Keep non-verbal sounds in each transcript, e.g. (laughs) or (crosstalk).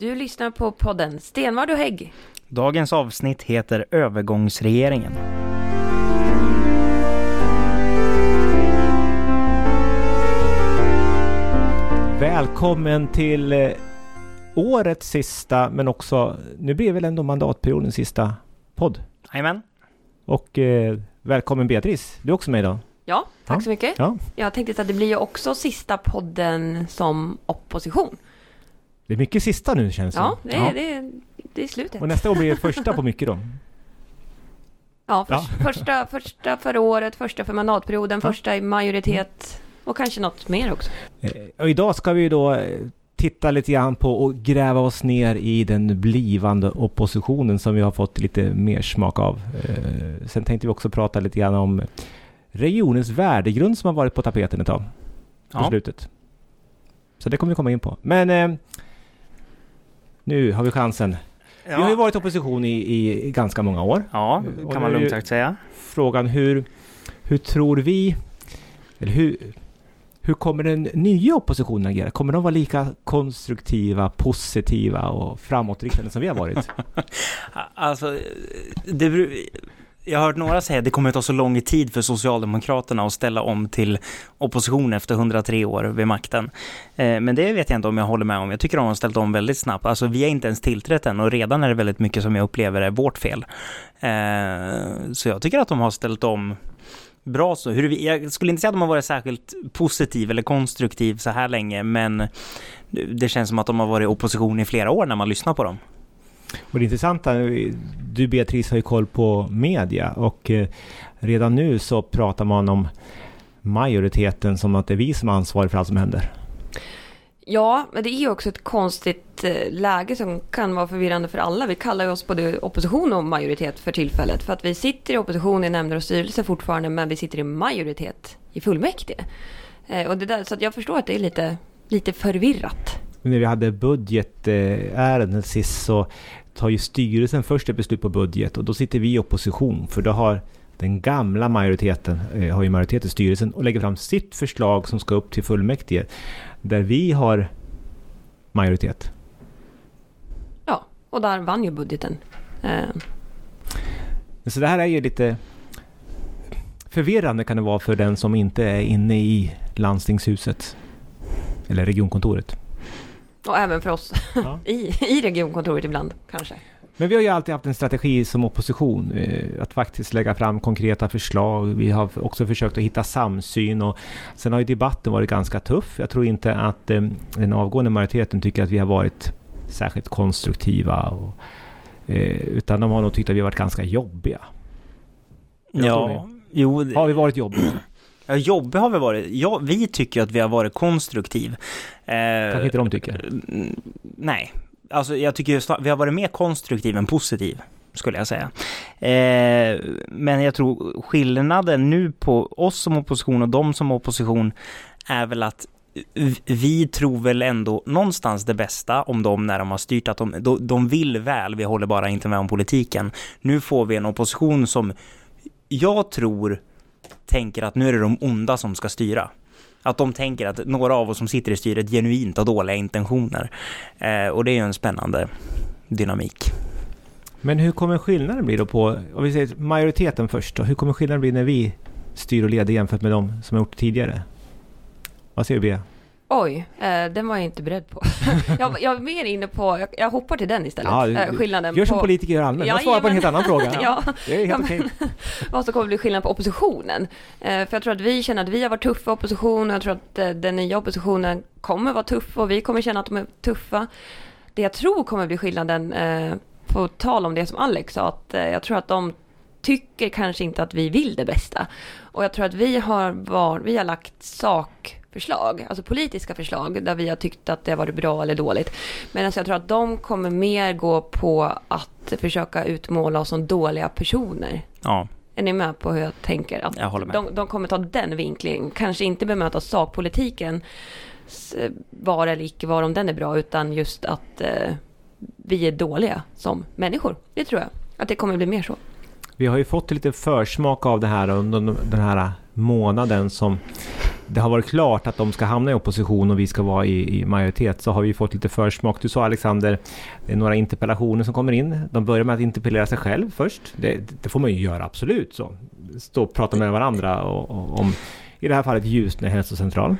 Du lyssnar på podden Stenvard och Hägg. Dagens avsnitt heter Övergångsregeringen. Välkommen till eh, årets sista, men också, nu blir väl ändå mandatperiodens sista podd. Jajamän. Och eh, välkommen Beatrice, du är också med idag. Ja, tack Ja. så mycket. Ja. Jag tänkte att det blir ju också sista podden som opposition. Det är mycket sista nu känns det Ja, det är, det är, det är slutet. Och nästa år blir det första på mycket då. Ja, för, Ja. Första, första för året, första för mandatperioden, Ja. första i majoritet och kanske något mer också. Eh, Och idag ska vi då eh, titta lite grann på och gräva oss ner i den blivande oppositionen som vi har fått lite mer smak av. Eh, Sen tänkte vi också prata lite grann om regionens värdegrund som har varit på tapeten ett tag. På Ja. slutet. Så det kommer vi komma in på. Men eh, nu har vi chansen. Vi har ju varit opposition i, i ganska många år. Ja, Och kan man lugnt sagt säga. Frågan hur, hur tror vi, eller hur, hur kommer den nya oppositionen agera? Kommer de vara lika konstruktiva, positiva och framåtriktade som vi har varit? (laughs) Alltså, det, jag har hört några säga att det kommer att ta så lång tid för Socialdemokraterna att ställa om till opposition efter 103 år vid makten. Eh, men det vet jag inte om jag håller med om. Jag tycker de har ställt om väldigt snabbt. Alltså vi har inte ens tillträtt än och redan är det väldigt mycket som jag upplever är vårt fel. Eh, så jag tycker att de har ställt om bra så. Hur, jag skulle inte säga att de har varit särskilt positiv eller konstruktiv så här länge, men det känns som att de har varit i opposition i flera år när man lyssnar på dem. Och det intressanta, du Beatrice har ju koll på media och eh, redan nu så pratar man om majoriteten som att det är vi som är ansvariga för allt som händer. Ja, men det är ju också ett konstigt eh, läge som kan vara förvirrande för alla. Vi kallar ju oss både opposition och majoritet för tillfället. För att vi sitter i opposition i nämnder och styrelser fortfarande, men vi sitter i majoritet i fullmäktige. Eh, och det där, så att jag förstår att det är lite, lite förvirrat. När vi hade budgetärenden sist så tar ju styrelsen först ett beslut på budget och då sitter vi i opposition för då har den gamla majoriteten, eh, har ju majoritet i styrelsen och lägger fram sitt förslag som ska upp till fullmäktige där vi har majoritet. Ja, och där vann ju budgeten. Eh, Så det här är ju lite förvirrande kan det vara för den som inte är inne i landstingshuset eller regionkontoret. Och även för oss Ja. (laughs) i, i regionkontoret ibland, kanske. Men vi har ju alltid haft en strategi som opposition, eh, att faktiskt lägga fram konkreta förslag. Vi har också försökt att hitta samsyn och sen har ju debatten varit ganska tuff. Jag tror inte att eh, den avgående majoriteten tycker att vi har varit särskilt konstruktiva. Och, eh, utan de har nog tyckt att vi har varit ganska jobbiga. Jag Ja, jo, det- Har vi varit jobbiga? Ja, jobbig har vi varit. Ja, vi tycker att vi har varit konstruktiv. Eh, Kanske inte de tycker. Nej, alltså jag tycker att vi har varit mer konstruktiv än positiv, skulle jag säga. Eh, men jag tror skillnaden nu på oss som opposition och de som opposition är väl att vi tror väl ändå någonstans det bästa om dem när de har styrt, att de, de, de vill väl, vi håller bara inte med om politiken. Nu får vi en opposition som jag tror tänker att nu är det de onda som ska styra. Att de tänker att några av oss som sitter i styret genuint har dåliga intentioner. Eh, och det är ju en spännande dynamik. Men hur kommer skillnaden bli då på, om vi säger majoriteten först då, hur kommer skillnaden bli när vi styr och leder jämfört med de som har gjort det tidigare? Vad säger du Bea? Oj, eh, den var jag inte beredd på. (laughs) jag, jag är mer inne på, jag, jag hoppar till den istället. Ja, eh, skillnaden Gör som på politiker gör allmänt. Jag svarar på en helt annan fråga. (laughs) ja, Det är helt (laughs) Ja, okej. vad som kommer bli skillnad på oppositionen. Eh, för jag tror att vi känner att vi har varit tuffa opposition och jag tror att eh, den nya oppositionen kommer vara tuff och vi kommer känna att de är tuffa. Det jag tror kommer bli skillnaden, eh, på tal om det som Alex sa, att eh, jag tror att de tycker kanske inte att vi vill det bästa. Och jag tror att vi har, var, vi har lagt sakförslag, alltså politiska förslag, där vi har tyckt att det har varit bra eller dåligt. Medan jag tror att de kommer mer gå på att försöka utmåla oss som dåliga personer. Ja, Är ni med på hur jag tänker? Att Jag håller med. De, de kommer ta den vinklingen, kanske inte bemöta sakpolitiken, vara eller icke vara om den är bra, utan just att eh, vi är dåliga som människor. Det tror jag. Att det kommer bli mer så. Vi har ju fått lite försmak av det här under den här månaden som det har varit klart att de ska hamna i opposition och vi ska vara i, i majoritet så har vi fått lite försmak. Du sa Alexander, det är några interpellationer som kommer in. De börjar med att interpellera sig själv först. Det, det får man ju göra absolut. så. Stå och prata med varandra och, och, om, i det här fallet Ljusne hälsocentral.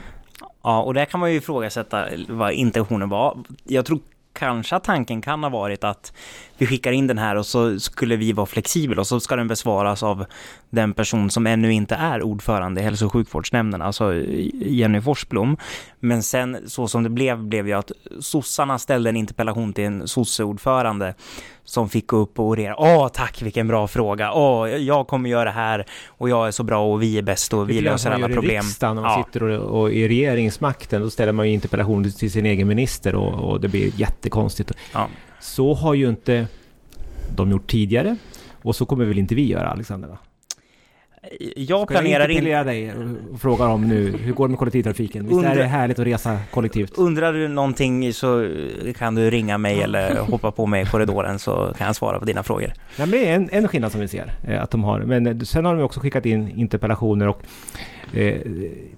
Ja, och där kan man ju ifrågasätta vad intentionen var. Jag tror kanske att tanken kan ha varit att vi skickar in den här och så skulle vi vara flexibla och så ska den besvaras av den person som ännu inte är ordförande i hälso och sjukvårdsnämnden, alltså Jenny Forsblom. Men sen så som det blev, blev ju att sossarna ställde en interpellation till en sosseordförande som fick upp och orera. Åh, tack vilken bra fråga. Åh, jag kommer göra det här och jag är så bra och vi är bäst och vi löser alla problem. I riksdagen, om man ja. sitter och, och, i regeringsmakten, då ställer man ju interpellationer till sin egen minister och, och det blir jättekonstigt. Ja. Så har ju inte de gjort tidigare och så kommer väl inte vi göra, Alexander? Jag planerar Ska jag dig och fråga om nu, hur går det med kollektivtrafiken? Visst Undra, är det härligt att resa kollektivt? Undrar du någonting så kan du ringa mig eller (laughs) hoppa på mig i korridoren så kan jag svara på dina frågor. Ja, men en, en skillnad som vi ser eh, att de har, men sen har de också skickat in interpellationer och Eh,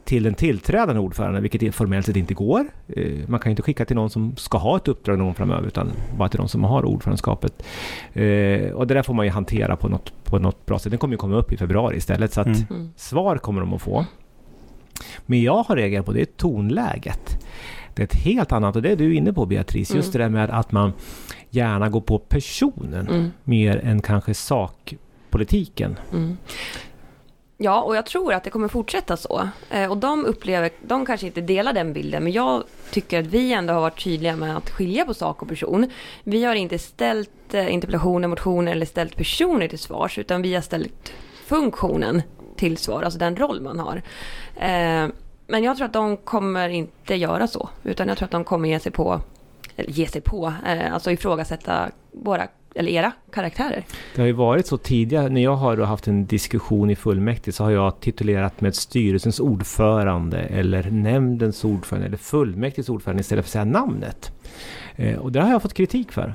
till den tillträdande ordföranden, vilket formellt sett inte går. Eh, man kan inte skicka till någon som ska ha ett uppdrag någon framöver, utan bara till de som har ordförandeskapet. Eh, och det där får man ju hantera på något, på något bra sätt. Den kommer ju komma upp i februari istället, så att mm. mm. svar kommer de att få. Men jag har reagerat på det är tonläget. Det är ett helt annat, och det är du inne på Beatrice, just mm. det där med att man gärna går på personen mm. mer än kanske sakpolitiken. Mm. Ja, och jag tror att det kommer fortsätta så. Eh, och de upplever, de kanske inte delar den bilden, men jag tycker att vi ändå har varit tydliga med att skilja på sak och person. Vi har inte ställt eh, interpellationer, motioner eller ställt personer till svars, utan vi har ställt funktionen till svar, alltså den roll man har. Eh, men jag tror att de kommer inte göra så, utan jag tror att de kommer ge sig på, eller ge sig på, eh, alltså ifrågasätta våra eller era karaktärer? Det har ju varit så tidigare, när jag har haft en diskussion i fullmäktige så har jag titulerat med styrelsens ordförande eller nämndens ordförande eller fullmäktiges ordförande istället för att säga namnet. Eh, och det har jag fått kritik för.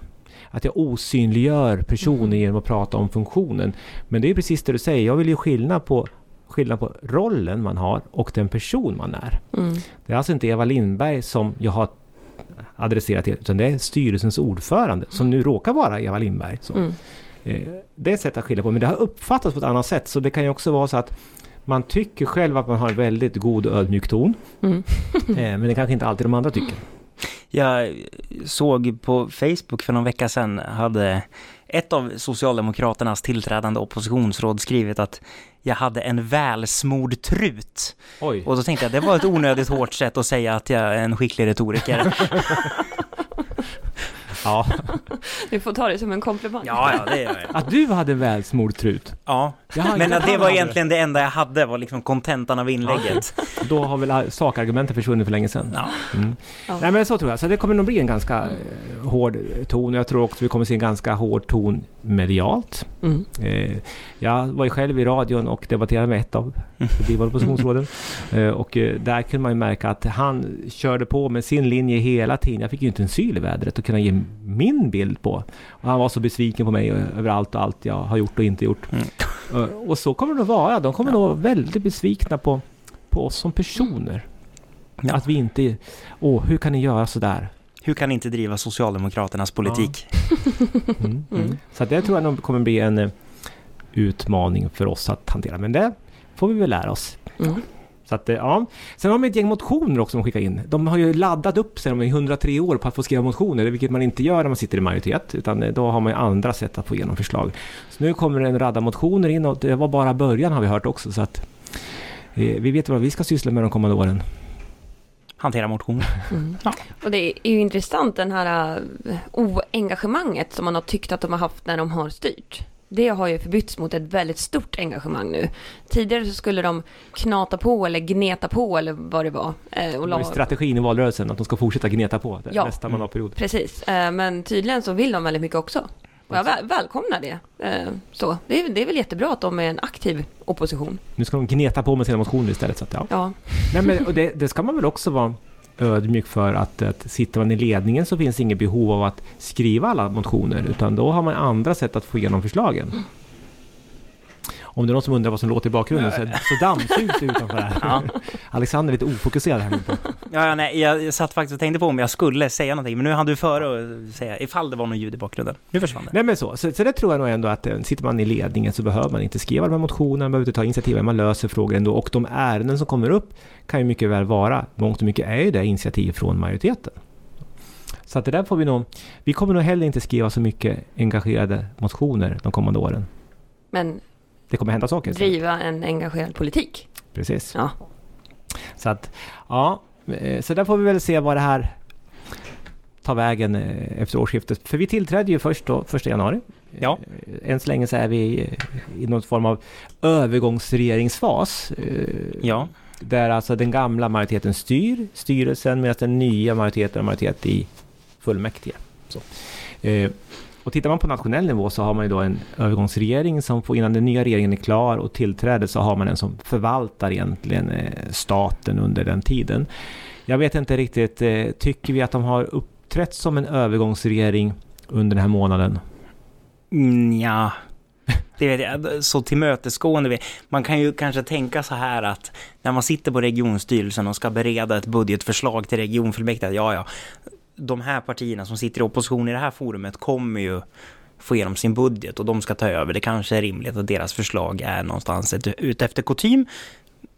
Att jag osynliggör personen mm. genom att prata om funktionen. Men det är precis det du säger, jag vill ju skillnad på skillnad på rollen man har och den person man är. Mm. Det är alltså inte Eva Lindberg som jag har adresserat till, utan det är styrelsens ordförande, som nu råkar vara Eva Lindberg. Så. Mm. Eh, det är ett sätt att skilja på, men det har uppfattats på ett annat sätt, så det kan ju också vara så att man tycker själv att man har en väldigt god och ödmjuk ton, mm. (laughs) Eh, men det kanske inte alltid de andra tycker. Jag såg på Facebook för någon vecka sedan hade ett av Socialdemokraternas tillträdande oppositionsråd skrivit att jag hade en välsmord trut. Oj. Och då tänkte jag det var ett onödigt hårt sätt att säga att jag är en skicklig retoriker. (laughs) Ja. (laughs) Du får ta det som en komplimang. Ja, ja, det gör jag. Att du hade välsmord trut? Ja, men att det var egentligen det enda jag hade, var liksom kontentan av inlägget. Ja. Då har väl sakargumenten försvunnit för länge sedan. Ja. Mm. ja. Nej men så tror jag, så det kommer nog bli en ganska mm. hård ton. Jag tror också vi kommer se en ganska hård ton medialt. Mm. Eh, jag var ju själv i radion och debatterade med ett av (laughs) blivande oppositionsråden. Eh, och eh, där kunde man ju märka att han körde på med sin linje hela tiden. Jag fick ju inte en syl i vädret att kunna ge min bild på. Och han var så besviken på mig över allt och allt jag har gjort och inte gjort. Mm. Eh, och så kommer det att vara. De kommer ja. nog vara väldigt besvikna på, på oss som personer. Ja. Att vi inte... Åh, hur kan ni göra sådär? Hur kan ni inte driva Socialdemokraternas politik? Ja. Mm, mm. Så det tror jag nog kommer bli en utmaning för oss att hantera. Men det får vi väl lära oss. Mm. Så att, ja. Sen har de ett gäng motioner också de skickar in. De har ju laddat upp sig i 103 år på att få skriva motioner, vilket man inte gör när man sitter i majoritet, utan eh, då har man ju andra sätt att få igenom förslag. Så nu kommer det en radda motioner in och det var bara början har vi hört också, så att eh, vi vet vad vi ska syssla med de kommande åren. Hantera motioner. (laughs) Mm. Ja. Och det är ju intressant den här uh, oengagemanget som man har tyckt att de har haft när de har styrt det har ju förbytts mot ett väldigt stort engagemang nu. Tidigare så skulle de knata på eller gneta på eller vad det var. Eh, och det var strategin i valrörelsen, att de ska fortsätta gneta på ja, nästa mandatperiod. Mm, precis, eh, men tydligen så vill de väldigt mycket också. Och jag väl, välkomnar det. Eh, så, det är, det är väl jättebra att de är en aktiv opposition. Nu ska de gneta på med sina motioner istället. Så att, ja. ja. Nej, men, och det, det ska man väl också vara ödmjuk för att, att sitter man i ledningen så finns det inget behov av att skriva alla motioner utan då har man andra sätt att få igenom förslagen. Om det är någon som undrar vad som låter i bakgrunden så, så dammsugs det utanför här. Ja. Alexander är lite ofokuserad här nu. Ja, ja, nej, jag, satt faktiskt och tänkte på om jag skulle säga någonting, men nu hann du före att säga ifall det var någon ljud i bakgrunden. Nu försvann det. Nej men så, så, så det tror jag nog ändå att eh, sitter man i ledningen så behöver man inte skriva de här motionerna, man behöver inte ta initiativ, man löser frågor ändå. Och de ärenden som kommer upp kan ju mycket väl vara, mångt och mycket är ju det initiativ från majoriteten. Så att det där får vi nog, vi kommer nog heller inte skriva så mycket engagerade motioner de kommande åren. Men Det kommer hända saker. driva en engagerad politik. Precis. Ja. Så att, ja, eh, så där får vi väl se vad det här tar vägen eh, efter årsskiftet. För vi tillträdde ju först då, första januari. Ja. Eh, Än så länge så är vi i någon form av övergångsregeringsfas. Ja. Där alltså den gamla majoriteten styr styrelsen medan den nya majoriteten har majoritet i fullmäktige. Så. Och tittar man på nationell nivå så har man ju då en övergångsregering som får, innan den nya regeringen är klar och tillträder så har man en som förvaltar egentligen eh, staten under den tiden. Jag vet inte riktigt, eh, tycker vi att de har uppträtt som en övergångsregering under den här månaden? Mm, ja. Det vet jag, så tillmötesgående. vi- Man kan ju kanske tänka så här att när man sitter på regionstyrelsen och ska bereda ett budgetförslag till regionfullmäktige, ja ja, de här partierna som sitter i opposition i det här forumet kommer ju få igenom sin budget och de ska ta över. Det kanske är rimligt att deras förslag är någonstans ett, ut efter kutym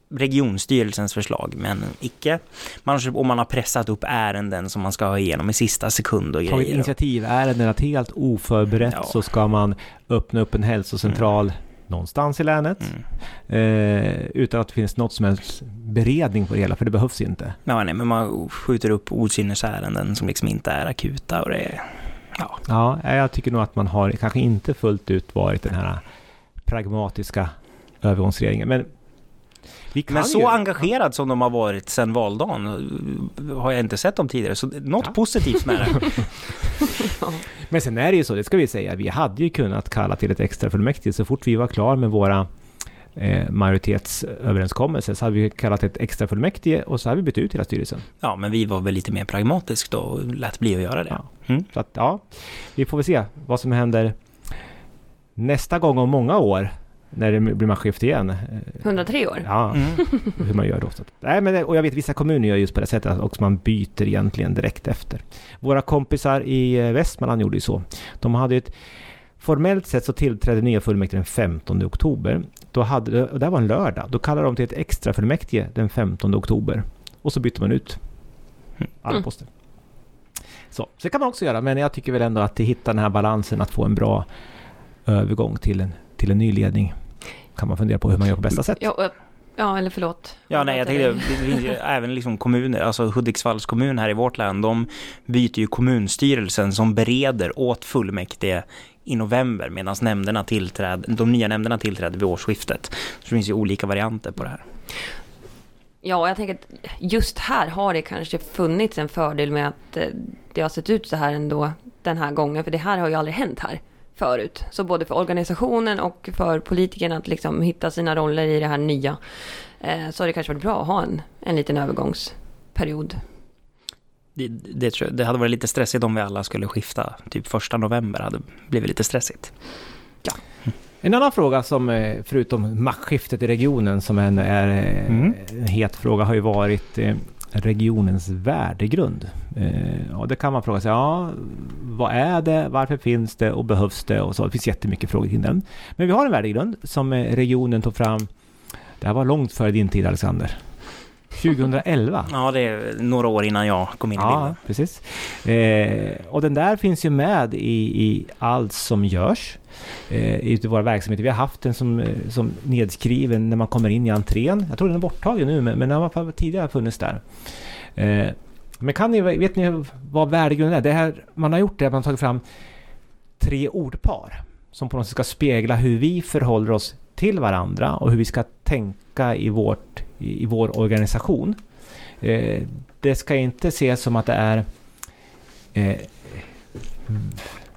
regionstyrelsens förslag, men icke. Man, om man har pressat upp ärenden som man ska ha igenom i sista sekund och Tagit grejer. initiativärenden att helt oförberett Ja. så ska man öppna upp en hälsocentral någonstans i länet. Mm. Eh, utan att det finns något som helst beredning på det hela, för det behövs inte. Ja, nej, men man skjuter upp okynnesärenden som liksom inte är akuta och det är... Ja, Ja, jag tycker nog att man har kanske inte fullt ut varit den här pragmatiska övergångsregeringen. Men men så ju, engagerad som de har varit sedan valdagen eh, har jag inte sett dem tidigare, så något Ja. positivt med det. (laughs) Men sen är det ju så, det ska vi säga, vi hade ju kunnat kalla till ett extra fullmäktige så fort vi var klar med våra eh, majoritetsöverenskommelser så hade vi kallat ett extra fullmäktige och så hade vi bytt ut hela styrelsen. Ja, men vi var väl lite mer pragmatisk då och lät bli att göra det. Ja. Mm. Så att ja, vi får väl se vad som händer nästa gång om många år när det blir maktskifte igen. Eh, 103 år. Ja, Mm. (laughs) hur man gör då. Nej, men det, och jag vet vissa kommuner gör just på det sättet att också man byter egentligen direkt efter. Våra kompisar i eh, Västmanland gjorde ju så. De hade ett Formellt sett så tillträdde nya fullmäktige den 15 oktober. Då hade, och det här var en lördag. Då kallade de till ett extra fullmäktige den 15 oktober. Och så bytte man ut alla Mm. poster. Så, så det kan man också göra, men jag tycker väl ändå att hitta den här balansen att få en bra övergång till en, till en ny ledning. Kan man fundera på hur man gör på bästa sätt. Ja, ja eller förlåt. Ja, nej, jag tänkte, det finns ju (laughs) även liksom kommuner, alltså Hudiksvalls kommun här i vårt län, de byter ju kommunstyrelsen som bereder åt fullmäktige i november medan nämnderna tillträder, de nya nämnderna tillträder vid årsskiftet. Så det finns ju olika varianter på det här. Ja, jag tänker att just här har det kanske funnits en fördel med att eh, det har sett ut så här ändå den här gången. För det här har ju aldrig hänt här förut. Så både för organisationen och för politikerna att liksom hitta sina roller i det här nya. eh, Så har det kanske varit bra att ha en, en liten övergångsperiod. Det, det, tror jag, det hade varit lite stressigt om vi alla skulle skifta, typ första november hade blivit lite stressigt. En annan fråga som, eh, förutom maktskiftet i regionen, som en, är eh, Mm. en het fråga, har ju varit regionens värdegrund. Eh, och det kan man fråga sig, ja, vad är det, varför finns det och behövs det och så. Det finns jättemycket frågor kring den. Men vi har en värdegrund som eh, regionen tog fram, det här var långt före din tid Alexander. 2011. Ja, det är några år innan jag kom in i Ja, bilden. precis. Eh, och den där finns ju med i, i allt som görs eh, i våra verksamheter. Vi har haft den som, eh, som nedskriven när man kommer in i entrén. Jag tror den är borttagen nu, men, men den har tidigare funnits där. Eh, men kan ni, vet ni vad värdegrunden är? Det här, man har gjort det, man har tagit fram tre ordpar som på något sätt ska spegla hur vi förhåller oss till varandra och hur vi ska tänka i, vårt, i, i vår organisation. Eh, det ska inte ses som att det är eh,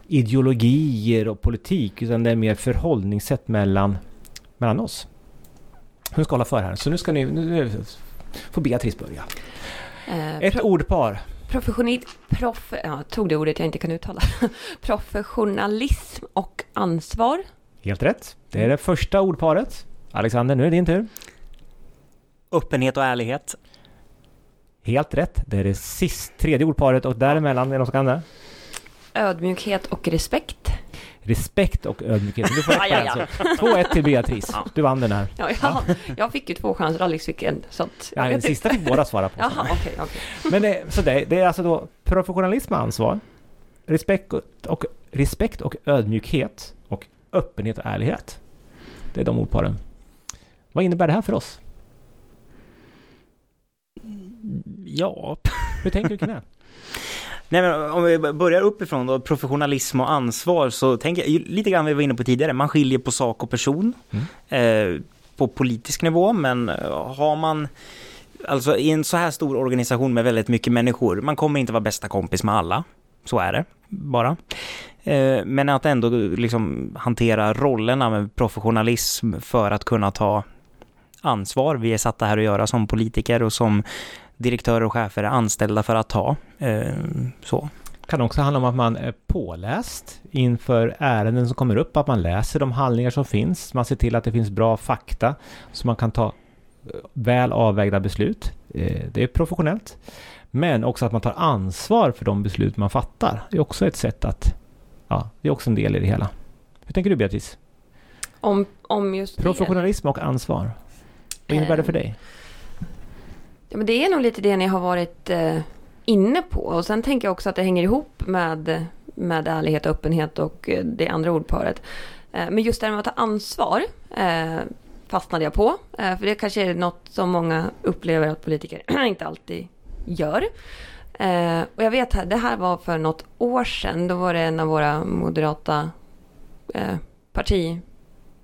ideologier och politik utan det är mer förhållningssätt mellan, mellan oss. Hon ska hålla för här, så nu ska ni... Nu, nu får Beatrice börja. Eh, Ett ordpar. professionit, prof, ja, tog det ordet jag inte kan uttala. (laughs) Professionalism och ansvar Helt rätt. Det är det första ordparet. Alexander, nu är det din tur. Öppenhet och ärlighet. Helt rätt. Det är det sist, tredje ordparet och däremellan är det något som kan det? Ödmjukhet och respekt. Respekt och ödmjukhet. Du får ett Ja, ja, poäng, så 2-1 till Beatrice. Ja. Du vann den här. Ja, jag, jag fick ju två chanser, Alex fick en. Så att Ja, den sista fick båda svara på. Jaha, okej, okej. Men det, så det, det är alltså då professionalism och ansvar, respekt och, respekt och ödmjukhet och öppenhet och ärlighet. Det är de ordparen. Vad innebär det här för oss? Ja, Hur tänker du kring det? (laughs) Nej men om vi börjar uppifrån då, professionalism och ansvar så tänker jag lite grann vi var inne på tidigare, man skiljer på sak och person eh, på politisk nivå men eh, har man Alltså i en så här stor organisation med väldigt mycket människor, man kommer inte vara bästa kompis med alla. Så är det bara. Eh, men att ändå liksom hantera rollerna med professionalism för att kunna ta ansvar. Vi är satta här att göra som politiker och som direktörer och chefer är anställda för att ta. Eh, så. kan också handla om att man är påläst inför ärenden som kommer upp, att man läser de handlingar som finns, man ser till att det finns bra fakta så man kan ta eh, väl avvägda beslut. Eh, Det är professionellt. Men också att man tar ansvar för de beslut man fattar. Det är också ett sätt att, ja, det är också en del i det hela. Hur tänker du Beatrice? Om, om just det. Professionalism och ansvar. Vad innebär det för dig? Ja, men det är nog lite det ni har varit eh, inne på. Och sen tänker jag också att det hänger ihop med, med ärlighet och öppenhet och eh, det andra ordparet. Eh, men just det här med att ta ansvar eh, fastnade jag på. Eh, för det kanske är något som många upplever att politiker (clears throat) inte alltid gör. Eh, och jag vet, det här var för något år sedan. Då var det en av våra moderata eh, parti,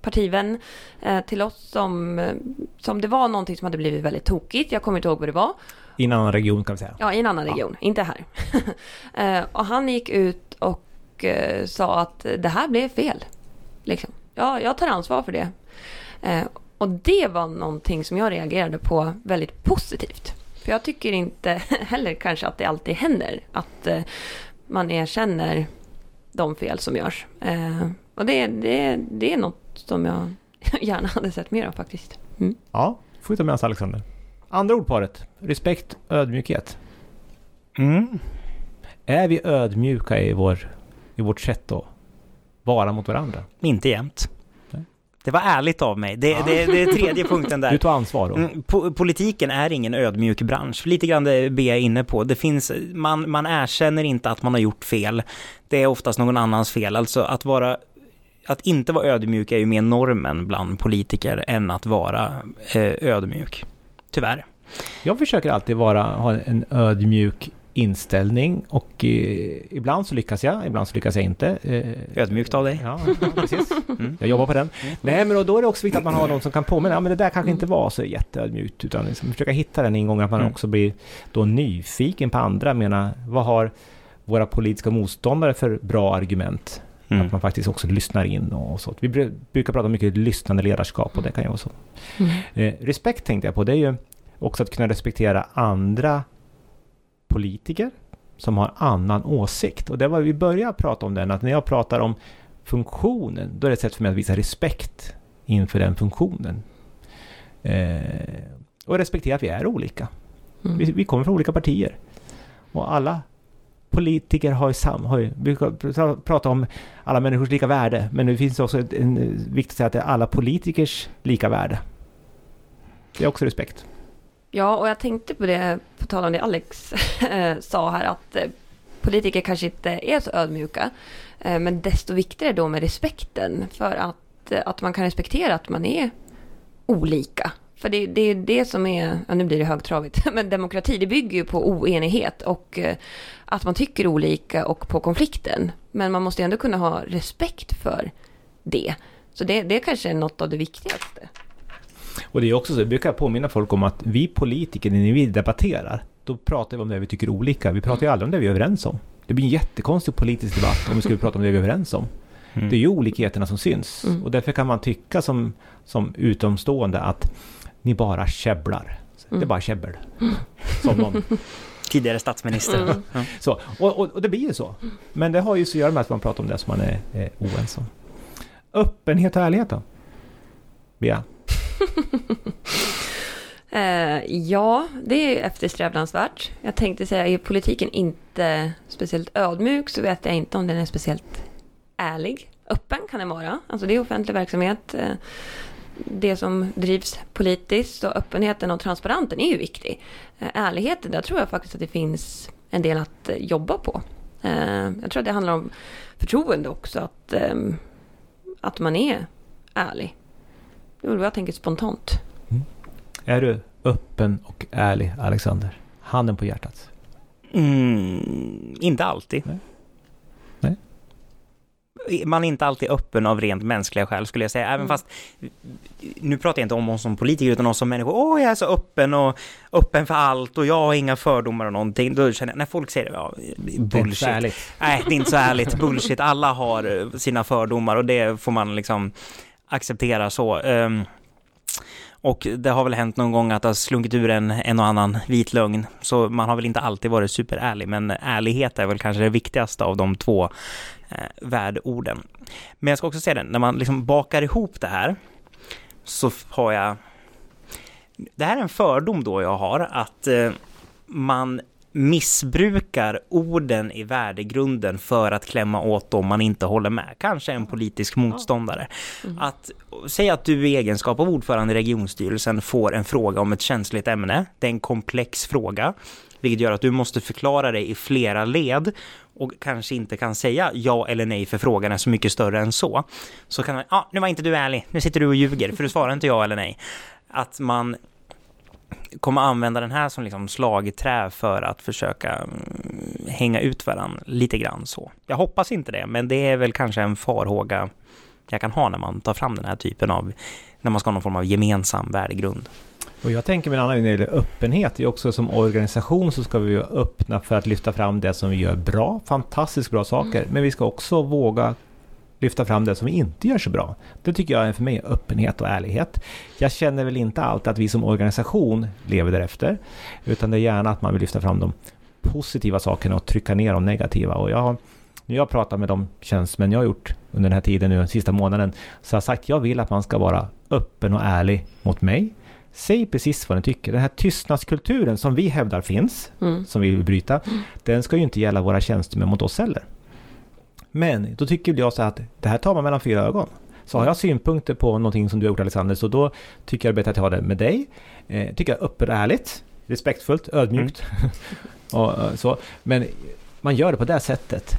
partivän eh, till oss som, eh, som det var någonting som hade blivit väldigt tokigt. Jag kommer inte ihåg vad det var. I en annan region kan vi säga. Ja, i en annan Ja. region, inte här. (laughs) eh, och han gick ut och eh, sa att det här blev fel. Liksom. Ja, jag tar ansvar för det. Eh, och det var någonting som jag reagerade på väldigt positivt. För jag tycker inte (laughs) heller kanske att det alltid händer att eh, man erkänner de fel som görs. Eh, och det, det, det är något som jag (laughs) gärna hade sett mer av faktiskt. Mm. Ja, får vi ta med oss Alexander. Andra ordparet. Respekt, ödmjukhet. Mm. Är vi ödmjuka i, vår, i vårt sätt att vara mot varandra? Inte jämt. Det var ärligt av mig. Det, Ja. det, det är tredje (laughs) punkten där. Du tar ansvar då? Mm, po- politiken är ingen ödmjuk bransch. Lite grann det B är inne på. Det finns, man, man erkänner inte att man har gjort fel. Det är oftast någon annans fel. Alltså att vara att inte vara ödmjuk är ju mer normen bland politiker än att vara eh, ödmjuk. Tyvärr. Jag försöker alltid vara, ha en ödmjuk inställning och eh, ibland så lyckas jag, ibland så lyckas jag inte. Eh, Ödmjukt av dig. Ja, ja, precis. (laughs) Mm. Jag jobbar på den. Nej, men då, då är det också viktigt att man har någon som kan påminna. Ja, men det där kanske inte var så jätteödmjukt. Utan liksom försöka hitta den ingången. Att man Mm. också blir då nyfiken på andra. Menar, vad har våra politiska motståndare för bra argument? Mm. Att man faktiskt också lyssnar in och så. Vi bru- brukar prata mycket lyssnande ledarskap och det kan ju vara så. Eh, respekt tänkte jag på. Det är ju också att kunna respektera andra politiker som har annan åsikt. Och det var vi började prata om den, att när jag pratar om funktionen, då är det ett sätt för mig att visa respekt inför den funktionen. Eh, och respektera att vi är olika. Mm. Vi, vi kommer från olika partier. Och alla politiker har ju sam, Har ju, vi brukar prata om alla människors lika värde, men det finns också en, viktig viktigt att säga att det är alla politikers lika värde. Det är också respekt. Ja, och jag tänkte på det, på tal om det Alex eh, sa här, att eh, politiker kanske inte är så ödmjuka. Eh, men desto viktigare då med respekten, för att, att man kan respektera att man är olika. För det, det är det som är, ja, nu blir det högtravigt, (laughs) men demokrati det bygger ju på oenighet och eh, att man tycker olika och på konflikten. Men man måste ändå kunna ha respekt för det. Så det, det kanske är något av det viktigaste. Och det är också så, jag brukar påminna folk om att vi politiker, när vi debatterar, då pratar vi om det vi tycker olika. Vi pratar ju aldrig om det vi är överens om. Det blir en jättekonstig politisk debatt om vi skulle prata om det vi är överens om. Mm. Det är ju olikheterna som syns. Mm. Och därför kan man tycka som, som utomstående att ni bara käbblar. Det är Mm. bara käbbel. Som någon. Tidigare statsminister. Mm. Så, och, och, och det blir ju så. Men det har ju så att göra med att man pratar om det som man är, är oense om. Öppenhet och ärlighet då? Bea? (laughs) Eh, ja, det är eftersträvansvärt. Jag tänkte säga, är politiken inte speciellt ödmjuk så vet jag inte om den är speciellt ärlig. Öppen kan den vara, alltså det är offentlig verksamhet. Det som drivs politiskt och öppenheten och transparensen är ju viktig. Eh, ärligheten, där tror jag faktiskt att det finns en del att eh, jobba på. Eh, jag tror att det handlar om förtroende också, att, ehm, att man är ärlig. Det är vad jag tänker spontant. Är du öppen och ärlig, Alexander? Handen på hjärtat. Mm, inte alltid. Nej. Man är inte alltid öppen av rent mänskliga skäl skulle jag säga, även Mm. fast nu pratar jag inte om oss som politiker utan oss som människor. Åh, jag är så öppen och öppen för allt och jag har inga fördomar och någonting. Då känner jag, när folk säger det, ja, Det bullshit. ärligt. Nej, det är inte så ärligt. (laughs) Bullshit. Alla har eh, sina fördomar och det får man liksom acceptera så. Ehm, och det har väl hänt någon gång att det har slunkit ur en, en och annan vit lögn. Så man har väl inte alltid varit superärlig, men ärlighet är väl kanske det viktigaste av de två eh, värdeorden. Men jag ska också säga det, när man liksom bakar ihop det här så har jag... Det här är en fördom då jag har, att eh, man missbrukar orden i värdegrunden för att klämma åt dem man inte håller med. Kanske en politisk motståndare. Mm. Att säga att du i egenskap av ordförande i regionstyrelsen får en fråga om ett känsligt ämne. Det är en komplex fråga, vilket gör att du måste förklara dig i flera led och kanske inte kan säga ja eller nej för frågan är så mycket större än så. Så kan man, ja, ah, nu var inte du ärlig, nu sitter du och ljuger för du svarar inte ja eller nej. Att man kommer använda den här som liksom slagträ för att försöka mm, hänga ut varandra lite grann så. Jag hoppas inte det, men det är väl kanske en farhåga jag kan ha när man tar fram den här typen av, när man ska ha någon form av gemensam värdegrund. Och jag tänker med en annan gäller öppenhet, det är också som organisation så ska vi vara öppna för att lyfta fram det som vi gör bra, fantastiskt bra saker, men vi ska också våga lyfta fram det som vi inte gör så bra. Det tycker jag är för mig öppenhet och ärlighet. Jag känner väl inte alltid att vi som organisation lever därefter, utan det är gärna att man vill lyfta fram de positiva sakerna och trycka ner de negativa. Och jag har, när jag pratar med de tjänstemän jag har gjort under den här tiden, nu den sista månaden, så har jag sagt jag vill att man ska vara öppen och ärlig mot mig. Säg precis vad ni tycker. Den här tystnadskulturen som vi hävdar finns, Mm. som vi vill bryta, den ska ju inte gälla våra tjänstemän mot oss heller. Men då tycker jag så att det här tar man mellan fyra ögon. Så har jag synpunkter på någonting som du har gjort Alexander, så då tycker jag det är bättre att jag har det med dig. Eh, tycker jag öppet och ärligt, respektfullt, ödmjukt. (laughs) och, eh, så. Men man gör det på det sättet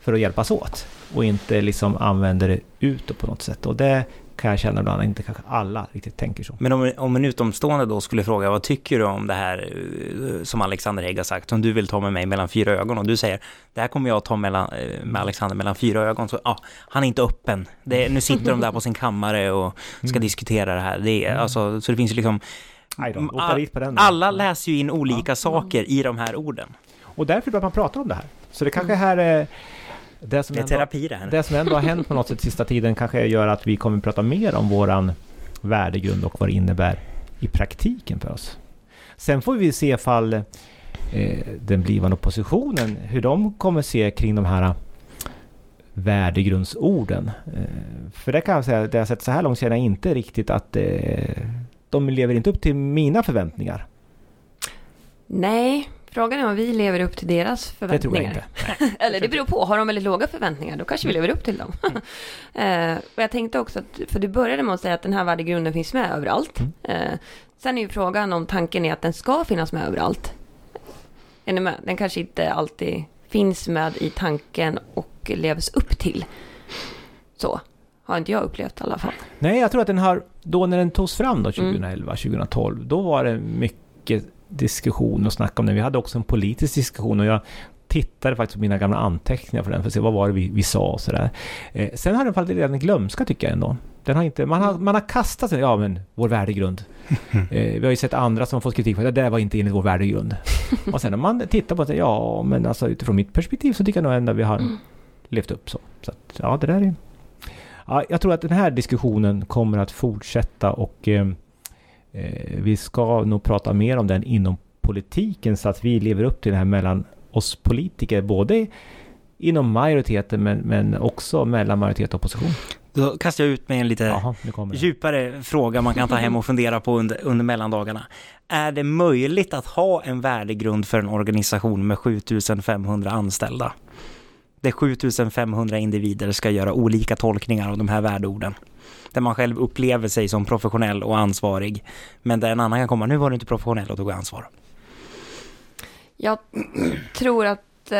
för att hjälpas åt och inte liksom använder det utåt på något sätt. Och det kan jag känna ibland, inte kanske alla riktigt tänker så. Men om, om en utomstående då skulle fråga vad tycker du om det här eh, som Alexander Hägg har sagt, som du vill ta med mig mellan fyra ögon och du säger det här kommer jag att ta mellan, eh, med Alexander mellan fyra ögon, så ja, han är inte öppen. Det, nu sitter de där på sin kammare och ska Mm. diskutera det här. Det är, alltså, så det finns ju liksom, Mm, all- den alla läser ju in olika saker i de här orden. Och därför bör man prata om det här. Så det kanske här är det som Det är ändå- terapi det här. Det som ändå har hänt på något sätt sista tiden kanske gör att vi kommer att prata mer om våran värdegrund och vad det innebär i praktiken för oss. Sen får vi se ifall eh, den blivande oppositionen, hur de kommer se kring de här värdegrundsorden. Eh, för det kan jag säga, det jag har sett så här långt känner jag inte riktigt att eh, de lever inte upp till mina förväntningar. Nej, frågan är om vi lever upp till deras Det tror jag förväntningar. inte. (laughs) Eller det beror på, har de väldigt låga förväntningar då kanske vi lever upp till dem. (laughs) eh, och jag tänkte också att, för du började med att säga att den här värdegrunden finns med överallt. Mm. Eh, sen är ju frågan om tanken är att den ska finnas med överallt. Är ni med? Den kanske inte alltid finns med i tanken och levs upp till. Så har inte jag upplevt i alla fall. Nej, jag tror att den har, då när den togs fram då Mm. 2011, 2012, då var det mycket diskussion och snack om den. Vi hade också en politisk diskussion och jag tittade faktiskt på mina gamla anteckningar för den för att se vad var det vi, vi sa och sådär. Eh, sen har den fallit redan i glömska tycker jag ändå. Den har inte, man, har, man har kastat sig, ja men vår värdegrund. (laughs) Eh, vi har ju sett andra som fått kritik för att det där var inte enligt vår värdegrund. (laughs) och sen när man tittar på det, ja men alltså utifrån mitt perspektiv så tycker jag nog ändå vi har levt upp så. Så att, ja det där är... Ja, jag tror att den här diskussionen kommer att fortsätta och eh, vi ska nog prata mer om den inom politiken så att vi lever upp till det här mellan oss politiker, både inom majoriteten men, men också mellan majoritet och opposition. Då kastar jag ut med en lite det. djupare fråga man kan ta hem och fundera på under, under mellandagarna. Är det möjligt att ha en värdegrund för en organisation med 7500 anställda? Där 7500 individer ska göra olika tolkningar av de här värdeorden. Där man själv upplever sig som professionell och ansvarig. Men där en annan kan komma, nu var du inte professionell och tog ansvar. Jag tror att eh,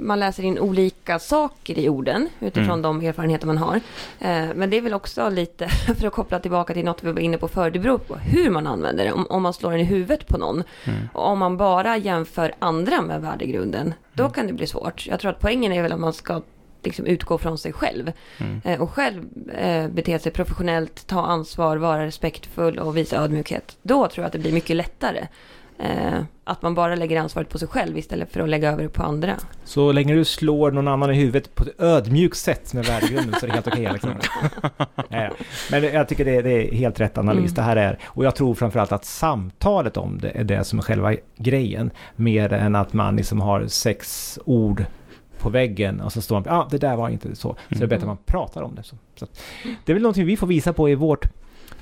man läser in olika saker i orden utifrån Mm. de erfarenheter man har. Eh, men det är väl också lite, (laughs) för att koppla tillbaka till något vi var inne på förr, det beror på hur man använder det. Om, om man slår den i huvudet på någon. Mm. Och om man bara jämför andra med värdegrunden, då Mm. kan det bli svårt. Jag tror att poängen är väl att man ska liksom utgå från sig själv. Mm. Eh, och själv eh, bete sig professionellt, ta ansvar, vara respektfull och visa ödmjukhet. Då tror jag att det blir mycket lättare. Eh, att man bara lägger ansvaret på sig själv istället för att lägga över det på andra. Så länge du slår någon annan i huvudet på ett ödmjukt sätt med värdegrunden så är det helt okej (laughs) ja. Men jag tycker det är, det är helt rätt analys Mm. det här är. Och jag tror framförallt att samtalet om det är det som är själva grejen. Mer än att man liksom har sex ord på väggen och så står man, ja ah, det där var inte så. Så det är bättre att man pratar om det. Så, så att, det är väl någonting vi får visa på i vårt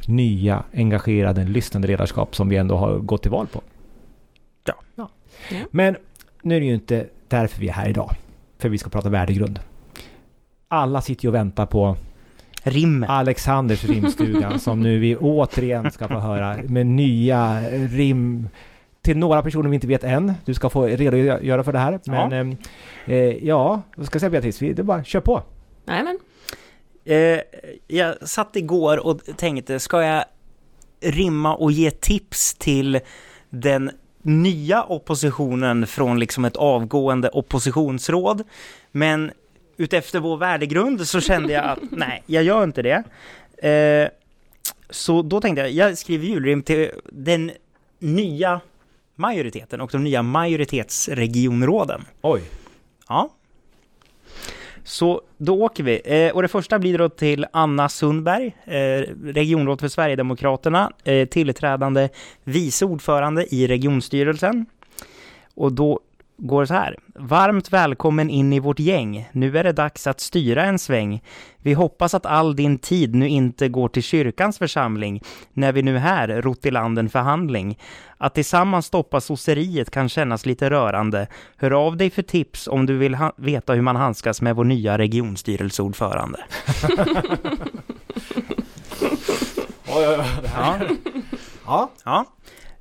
nya engagerade lyssnande ledarskap som vi ändå har gått till val på. Ja. Ja. Men nu är det ju inte därför vi är här idag. För vi ska prata värdegrund. Alla sitter ju och väntar på Rim. Alexanders rimstuga (laughs) som nu vi återigen ska få höra med nya rim till några personer vi inte vet än. Du ska få redogöra för det här. Men ja, eh, ja vad ska jag säga Beatrice? Vi, det är bara kör på. Nej men, Eh, jag satt igår och tänkte, ska jag rimma och ge tips till den nya oppositionen från liksom ett avgående oppositionsråd? Men utefter vår värdegrund så kände jag att nej, jag gör inte det. Eh, så då tänkte jag, jag skriver julrim till den nya majoriteten och de nya majoritetsregionråden. Oj. Ja. Så då åker vi. Eh, och det första blir då till Anna Sundberg, eh, regionråd för Sverigedemokraterna, eh, tillträdande vice ordförande i regionstyrelsen. Och då går så här. Varmt välkommen in i vårt gäng. Nu är det dags att styra en sväng. Vi hoppas att all din tid nu inte går till kyrkans församling när vi nu här rott i land en förhandling. Att tillsammans stoppa sosseriet kan kännas lite rörande. Hör av dig för tips om du vill veta hur man handskas med vår nya regionstyrelseordförande. (laughs) Ja. Ja. Ja.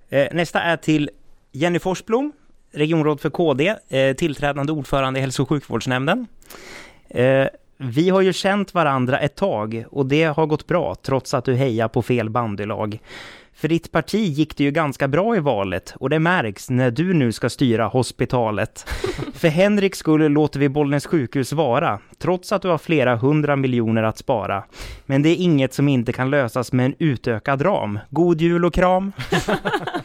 Eh, nästa är till Jenny Forsblom, regionråd för KD, eh, tillträdande ordförande i hälso och sjukvårdsnämnden. Eh, vi har ju känt varandra ett tag och det har gått bra trots att du hejar på fel bandylag. För ditt parti gick det ju ganska bra i valet och det märks när du nu ska styra hospitalet. (laughs) För Henriks skull låter vi Bollnäs sjukhus vara, trots att du har flera hundra miljoner att spara. Men det är inget som inte kan lösas med en utökad ram. God jul och kram! (laughs)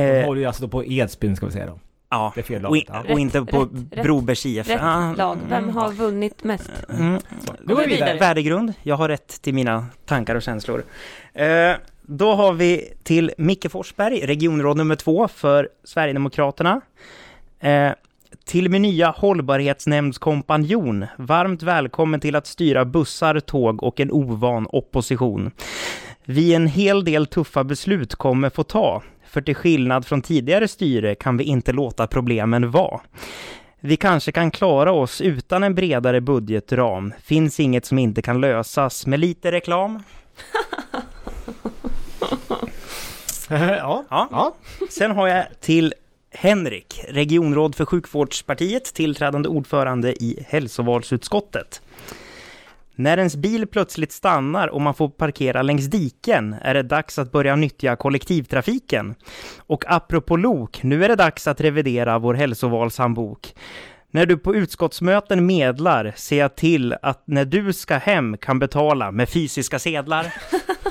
De eh, håller ju alltså då på Edsbyn ska vi säga då. ja, Det är fel och, lag. in, Ja. och inte på Rätt, Brobergs IF. rätt Ah, lag. Vem mm, har vunnit mest? Mm. Nu går vi vidare. Värdegrund. Jag har rätt till mina tankar och känslor. Eh, då har vi till Micke Forsberg, regionråd nummer två för Sverigedemokraterna. Eh, till min nya hållbarhetsnämndskompanjon. Varmt välkommen till att styra bussar, tåg och en ovan opposition. Vi en hel del tuffa beslut kommer få ta, för till skillnad från tidigare styre kan vi inte låta problemen vara. Vi kanske kan klara oss utan en bredare budgetram. Finns inget som inte kan lösas med lite reklam. (laughs) ja. Ja. ja. Sen har jag till Henrik, regionråd för sjukvårdspartiet, tillträdande ordförande i hälsovalsutskottet. När ens bil plötsligt stannar och man får parkera längs diken är det dags att börja nyttja kollektivtrafiken. Och apropå lok, nu är det dags att revidera vår hälsovalshandbok. När du på utskottsmöten medlar, ser jag till att när du ska hem kan betala med fysiska sedlar.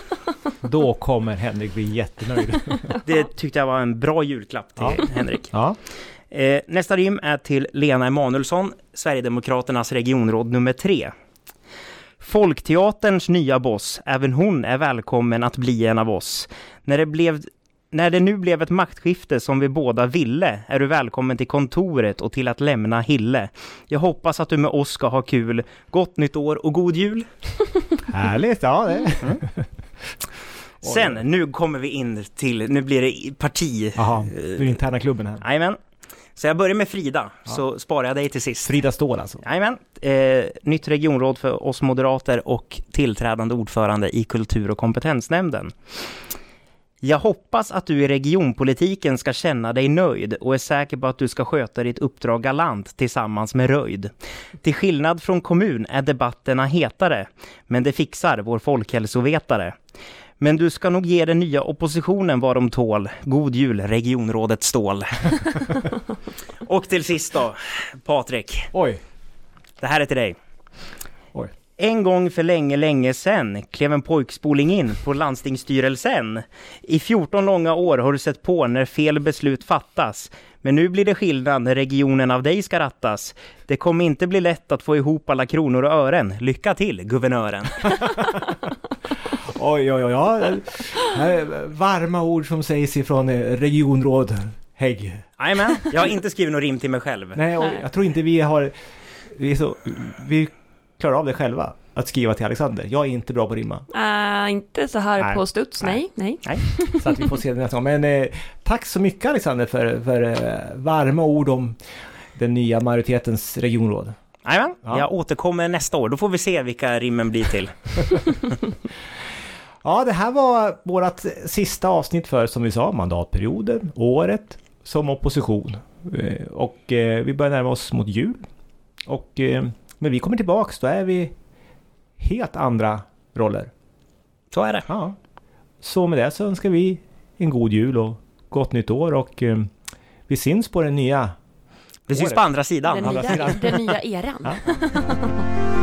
(laughs) Då kommer Henrik bli jättenöjd. (laughs) Det tyckte jag var en bra julklapp till Ja. Henrik. ja. Eh, nästa rim är till Lena Emanuelsson, Sverigedemokraternas regionråd nummer tre. Folkteaterns nya boss, även hon är välkommen att bli en av oss. När det blev När det nu blev ett maktskifte som vi båda ville är du välkommen till kontoret och till att lämna Hille. Jag hoppas att du med oss ska ha kul. Gott nytt år och god jul! (laughs) Härligt! Ja, det. Sen, nu kommer vi in till, nu blir det parti... Jaha, den interna klubben här. Jajamän. Så jag börjar med Frida, så sparar jag dig till sist. Frida Ståhl alltså. Jajamän. Eh, nytt regionråd för oss moderater och tillträdande ordförande i kultur och kompetensnämnden. Jag hoppas att du i regionpolitiken ska känna dig nöjd och är säker på att du ska sköta ditt uppdrag galant tillsammans med Röjd. Till skillnad från kommun är debatterna hetare, men det fixar vår folkhälsovetare. Men du ska nog ge den nya oppositionen vad de tål. God jul, regionrådet Ståhl. (laughs) och till sist då, Patrik. Oj! Det här är till dig. Oj. En gång för länge, länge sen klev en pojkspoling in på landstingsstyrelsen. I 14 långa år har du sett på när fel beslut fattas. Men nu blir det skillnad när regionen av dig ska rattas. Det kommer inte bli lätt att få ihop alla kronor och ören. Lycka till, guvernören! (laughs) Oj, oj, oj. Ja. Varma ord som sägs ifrån eh, regionråd Hägg. Jajamän, jag har inte skrivit något rim till mig själv. Nej, och jag tror inte vi har... Vi, så, vi klarar av det själva. Att skriva till Alexander. Jag är inte bra på att rimma. Uh, inte så här Nej. på studs, nej, nej. Så att vi får se det nästa gång. Men eh, tack så mycket Alexander för, för eh, varma ord om den nya majoritetens regionråd. Jajamän, Ja. jag återkommer nästa år. Då får vi se vilka rimmen blir till. (laughs) Ja, det här var vårt sista avsnitt för, som vi sa, mandatperioden, året som opposition. Eh, Och eh, vi börjar närma oss mot jul. Och eh, när vi kommer tillbaks, då är vi helt andra roller. Så är det. Ja. Så med det så önskar vi en god jul och gott nytt år och eh, vi syns på den nya Vi syns på andra sidan. Den nya, sidan. den nya eran. Ja. (laughs)